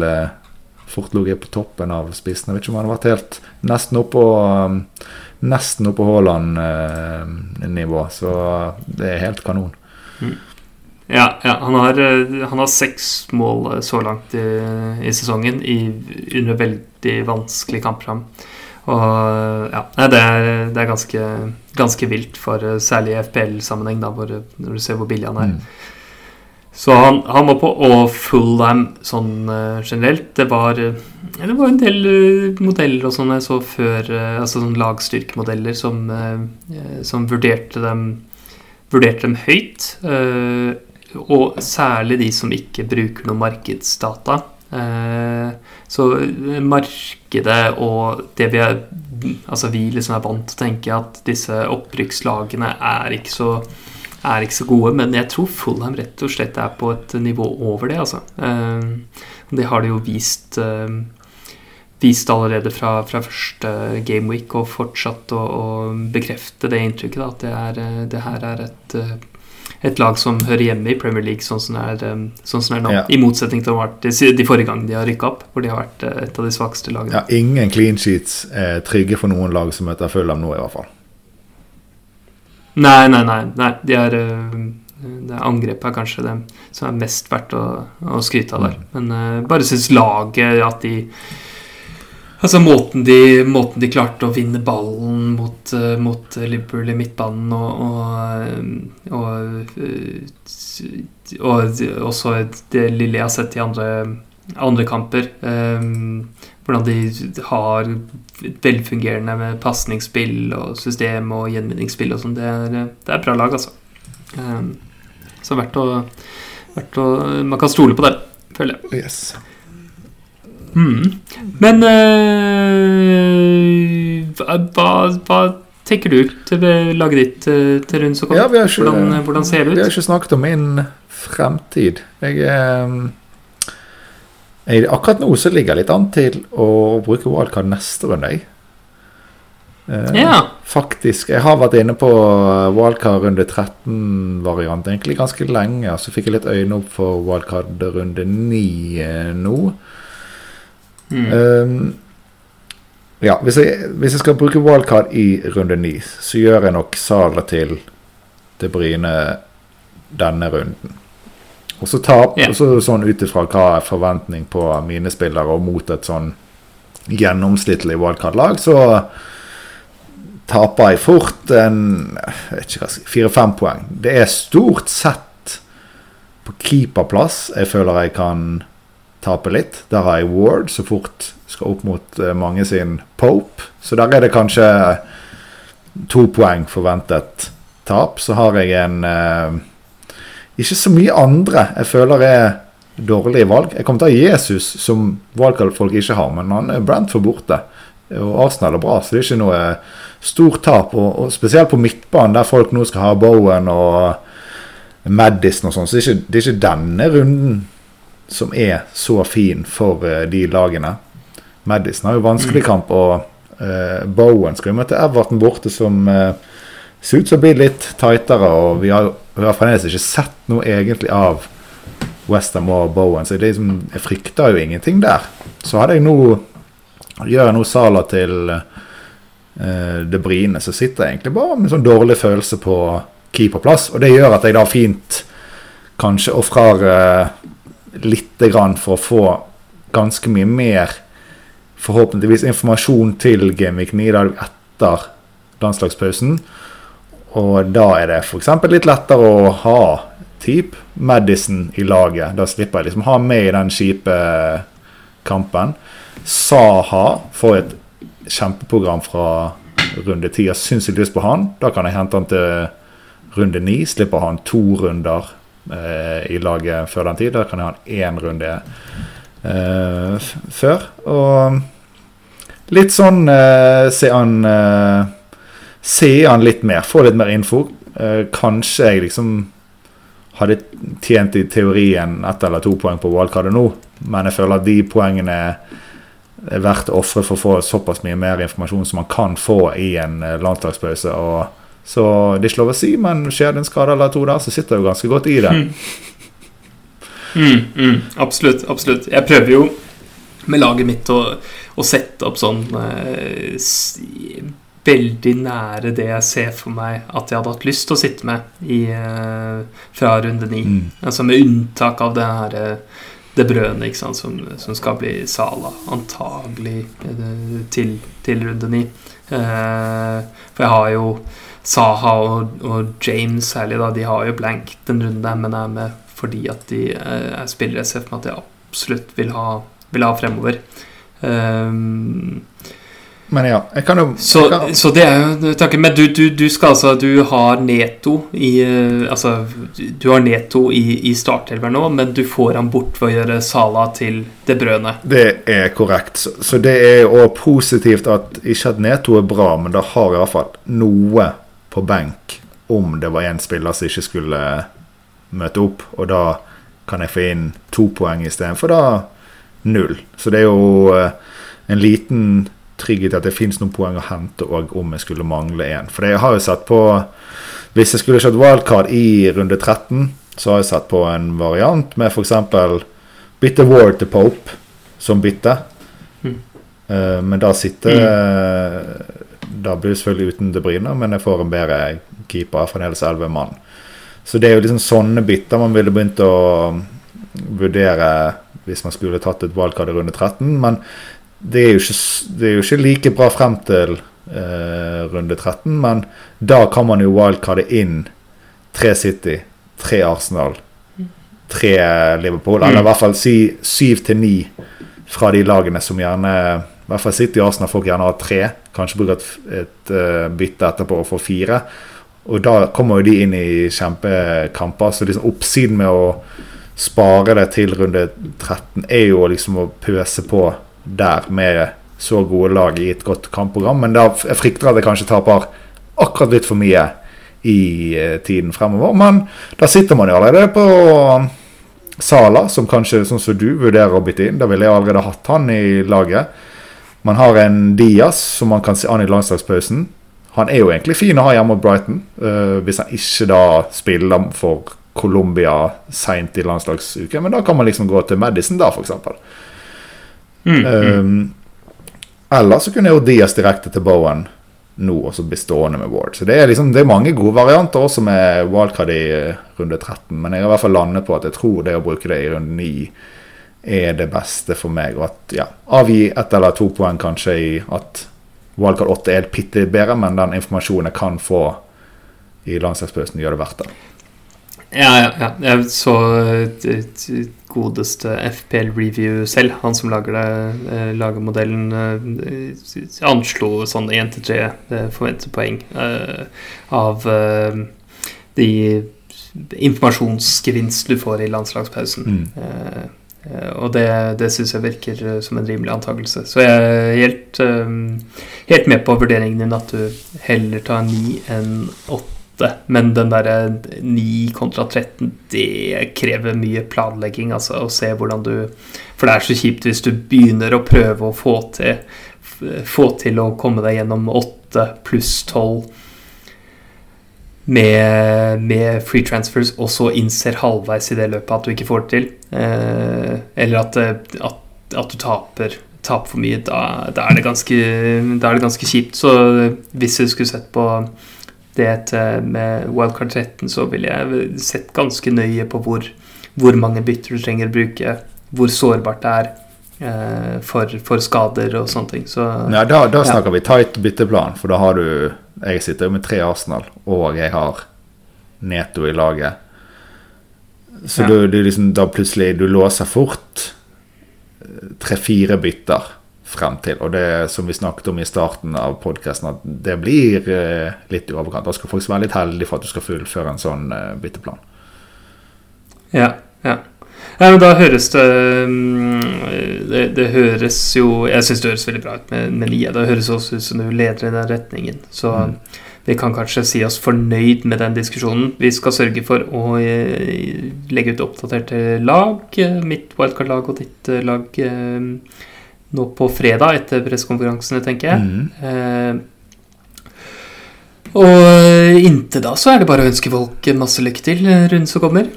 Speaker 2: fort ligget på toppen av spissen. Jeg vet ikke om han har vært helt nesten oppå um, Nesten oppå Haaland-nivå, så det er helt kanon.
Speaker 1: Ja, ja han, har, uh, han har seks mål uh, så langt i, i sesongen i, under veldig vanskelig kampprogram. Og ja, det er, det er ganske, ganske vilt, for særlig i FPL-sammenheng, når du ser hvor billig han er.
Speaker 2: Mm.
Speaker 1: Så han, han var på og Fulham sånn uh, generelt. Det var, uh, det var en del uh, modeller og sånn jeg så før, altså sånn lagstyrkemodeller som, som vurderte, dem, vurderte dem høyt. og særlig de som ikke bruker noe markedsdata. så markedet og det vi er Altså vi liksom er vant til å tenke at disse opprykkslagene er ikke så er ikke så gode, men jeg tror Fulham rett og slett er på et nivå over det. Altså. Det har de jo vist, vist allerede fra, fra første gameweek, og fortsatt å, å bekrefte det inntrykket. Da, at det, er, det, her er et, et lag som hører hjemme i Premier League sånn som det er, sånn som det er nå.
Speaker 2: Ja.
Speaker 1: I motsetning til de, de forrige gangene de har rykka opp, hvor de har vært et av de svakeste lagene.
Speaker 2: Ja, ingen clean sheets er trygge for noen lag som møter Fulham nå, i hvert fall.
Speaker 1: Nei, nei, nei. nei. De er, det angrepet er kanskje det som er mest verdt å, å skryte av der. Men uh, bare syns laget at de Altså måten de, måten de klarte å vinne ballen mot, uh, mot Liverpool i midtbanen og, og, og, og, og også det lille jeg har sett i andre, andre kamper. Um, hvordan de har et velfungerende med pasningsspill og system og gjenvinningsspill og sånn. Det, det, er bra lag, altså. Um, så verdt å, verdt å Man kan stole på det, føler jeg.
Speaker 2: Yes.
Speaker 1: Mm. Men uh, hva, hva, tenker du til laget ditt til til som kommer?
Speaker 2: Ja,
Speaker 1: hvordan, hvordan, ser det ut?
Speaker 2: Vi har ikke snakket om min fremtid. Jeg er jeg, akkurat nå så ligger jeg litt an til å bruke wildcard neste runde. Jeg. Eh,
Speaker 1: ja.
Speaker 2: Faktisk. Jeg har vært inne på wildcard runde 13-variant egentlig ganske lenge. Så fikk jeg litt øyne opp for wildcard runde 9 eh, nå.
Speaker 1: Mm.
Speaker 2: Um, ja, hvis jeg, hvis jeg, skal bruke wildcard i runde 9, så gjør jeg nok Sala til De Bryne denne runden. Og så tap,
Speaker 1: Ja.
Speaker 2: og så sånn ut ifra hva er forventning på mine spillere og mot et sånn gjennomsnittlig wildcard-lag, så taper jeg fort en fire-fem poeng. Det er stort sett på keeperplass jeg føler jeg kan tape litt. Der har jeg Ward, så fort skal opp mot eh, mange sin Pope. Så der er det kanskje to poeng forventet tap. Så har jeg en eh, ikke så mye andre jeg føler er dårlige valg. Jeg kommer til å ha Jesus som valgfolk ikke har, men han er Brentford borte. Og Arsenal er bra, så det er ikke noe stort tap. Og, og spesielt på midtbanen, der folk nå skal ha Bowen og Madison og sånn, så det er, ikke, det er ikke denne runden som er så fin for uh, de lagene. Madison har jo vanskelig kamp, og uh, Bowen skal jo møte Everton borte, som uh, ser ut som blir litt tightere. Og vi har, vi har fremdeles ikke sett noe egentlig av Westham og Bowen, så liksom, jeg frykter jo ingenting der. Så hadde jeg nå Gjør jeg nå Sala til eh, De Brine, så sitter jeg egentlig bare med sånn dårlig følelse på keeperplass. Og det gjør at jeg da fint kanskje ofrer eh, lite grann for å få ganske mye mer forhåpentligvis informasjon til Gameweek 9 etter landslagspausen. Og da er det f.eks. litt lettere å ha type Madison i laget. Da slipper jeg liksom ha med i den kjipe kampen. Saha får et kjempeprogram fra runde ti. Jeg syns lyst på han. Da kan jeg hente han til runde ni. Slipper han to runder eh, i laget før den tid. Da kan jeg ha han én runde eh, før. Og litt sånn eh, se han Se han litt mer, få litt mer info. Eh, kanskje jeg liksom hadde tjent i teorien ett eller to poeng på wildcardet nå, men jeg føler at de poengene er verdt å ofre for å få såpass mye mer informasjon som man kan få i en eh, landslagspause. Så det er ikke lov å si, men skjer det en skade eller to der, så sitter jeg jo ganske godt i det.
Speaker 1: Mm, mm, absolutt. Absolutt. Jeg prøver jo med laget mitt å, å sette opp sånn eh, Veldig nære det jeg ser for meg at jeg hadde hatt lyst til å sitte med i, eh, fra runde ni.
Speaker 2: Mm.
Speaker 1: Altså med unntak av det her eh, det brødet ikke sant, som, som skal bli Sala, antagelig eh, til, til runde ni. Eh, for jeg har jo Saha og, og James særlig, da, de har jo blank den runden der, men er med fordi at de eh, er spillere jeg ser for meg at jeg absolutt vil ha, vil ha fremover. Um,
Speaker 2: Men ja, jeg kan jo
Speaker 1: så,
Speaker 2: kan,
Speaker 1: så det er jo tanken. Men du, du, du skal altså Du har Neto i eh, Altså, du har Neto i, i startelveren nå, men du får han bort ved å gjøre Sala til det brødene.
Speaker 2: Det er korrekt. Så, så det er òg positivt at ikke at Neto er bra, men da har jeg iallfall noe på benk om det var en spiller som ikke skulle møte opp. Og da kan jeg få inn to poeng istedenfor da null. Så det er jo eh, en liten trygghet at det fins noen poeng å hente òg om jeg skulle mangle én. For jeg har jo sett på Hvis jeg skulle kjørt wildcard i runde 13, så har jeg sett på en variant med f.eks. bytte Ward til Pope som bytte.
Speaker 1: Mm.
Speaker 2: Eh, men da sitter Da blir det selvfølgelig uten De Bruyne, men jeg får en bedre keeper, fremdeles 11 mann. Så det er jo liksom sånne bytter man ville begynt å vurdere hvis man skulle tatt et valgkart i runde 13. Men det er ikke, det er jo ikke like bra frem til eh, runde 13. Men da kan man jo wildcarde inn tre City, tre Arsenal, tre Liverpool. Eller i hvert fall si syv til ni fra de lagene som gjerne I hvert fall City og Arsenal folk gjerne har tre. Kanskje bruke et, et uh, bytte etterpå og få fire. Og da kommer jo de inn i kjempekamper. Så liksom oppsiden med å spare det til runde 13 er jo liksom å pøse på der med så gode lag i et godt kampprogram. Men da jeg frykter at jeg kanskje taper akkurat litt for mye i eh, tiden fremover. Men da sitter man jo allerede på Sala, som kanskje, sånn som du, vurderer å bytte inn. Da ville jeg allerede hatt han i laget. Man har en Diaz som man kan se an i landslagspausen. Han er jo egentlig fin å ha hjemme mot Brighton, uh, hvis han ikke da spiller for Colombia seint i landslagsuken. Men da kan man liksom gå til Madison, da, f.eks.
Speaker 1: Mm.
Speaker 2: Um, eller så kunne jeg jo Diaz direkte til Bowen nå, og så bli stående med Ward. Så det er liksom, det er mange gode varianter også med wildcard i eh, runde 13. Men jeg har i hvert fall landet på at jeg tror det å bruke det i runde 9 er det beste for meg. Og at ja, avgi ett eller to poeng kanskje i at wildcard 8 er bitte litt bedre, men den informasjonen jeg kan få i landslagspausen, gjør det verdt det.
Speaker 1: Ja, ja, ja. Jeg så Det et godeste FPL Review selv. Han som lager det, eh, lager modellen, eh, anslo sånn 1-3 eh, forventet poeng av de informasjonsgevinst du får i landslagspausen.
Speaker 2: Mm.
Speaker 1: Og det, det syns jeg virker som en rimelig antakelse. Så jeg er helt, helt med på vurderingen din at du heller tar 9 enn 8. Men den derre 9 kontra 13, det krever mye planlegging. Altså å se hvordan du For det er så kjipt hvis du begynner å prøve å få til Få til å komme deg gjennom 8 pluss 12 med, med free transfers, og så innser halvveis i det løpet at du ikke får det til. Eh, eller at, at, at du taper, taper for mye. Da, da, er ganske, da er det ganske kjipt. Så hvis du skulle sett på det til, med Wildcard 13, så ville jeg sett ganske nøye på hvor, hvor mange bytter du trenger å bruke, hvor sårbart det er eh, for, for skader og sånne ting. Så
Speaker 2: Ja, da, da
Speaker 1: Ja.
Speaker 2: snakker vi tight bytteplan, for da har du Jeg sitter jo med tre Arsenal, og jeg har Neto i laget. Så
Speaker 1: Ja.
Speaker 2: du, du liksom, da plutselig du låser fort tre-fire bytter frem til. Og det som vi snakket om i starten av podkasten, at det blir eh, litt i overkant. Da skal folk være litt heldige for at du skal fullføre en sånn eh, bytteplan.
Speaker 1: Ja, ja. Ja, men da høres det mm, Det, det høres jo Jeg syns det høres veldig bra ut med, med Lia. Det høres også ut som du leder i den retningen. Så
Speaker 2: Mm.
Speaker 1: vi kan kanskje si oss fornøyd med den diskusjonen. Vi skal sørge for å eh, legge ut oppdaterte lag. Mitt wildcard-lag og ditt eh, lag eh, nå på fredag etter pressekonferansene, tenker jeg.
Speaker 2: Mm.
Speaker 1: Eh, og inntil da så er det bare å ønske folk masse lykke til rundt runden som kommer.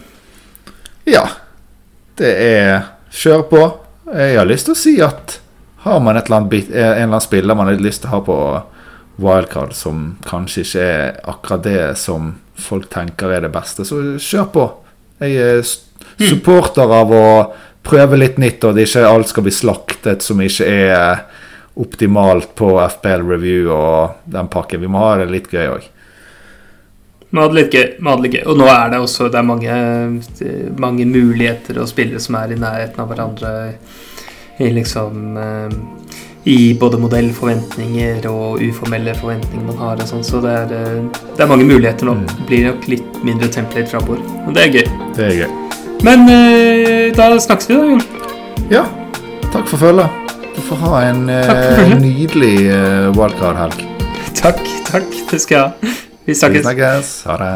Speaker 2: Ja. Det er kjør på. Jeg har lyst til å si at har man eller annet en eller annen spiller man har lyst til å ha på wildcard som kanskje ikke er akkurat det som folk tenker er det beste, så kjør på. Jeg er supporter av å prøve litt nytt, og at ikke alt skal bli slaktet som ikke er optimalt på FPL Review og den pakken. Vi må ha det litt gøy òg.
Speaker 1: Vi hadde litt gøy. vi hadde litt gøy. Og nå er det også det er mange, mange muligheter og spillere som er i nærheten av hverandre i liksom eh, I både modellforventninger og uformelle forventninger man har og sånn, så det er, eh, det er mange muligheter nå.
Speaker 2: Mm.
Speaker 1: Det blir nok litt mindre template framover. Og det er gøy.
Speaker 2: Det er gøy.
Speaker 1: Men eh, da snakkes vi, da, Jon.
Speaker 2: Ja, takk for følget. Du får ha en eh, nydelig eh, wildcard-helg.
Speaker 1: Takk, takk. Det skal jeg ha. Vi
Speaker 2: Vi
Speaker 1: snakkes.
Speaker 2: snakkes. Ha det.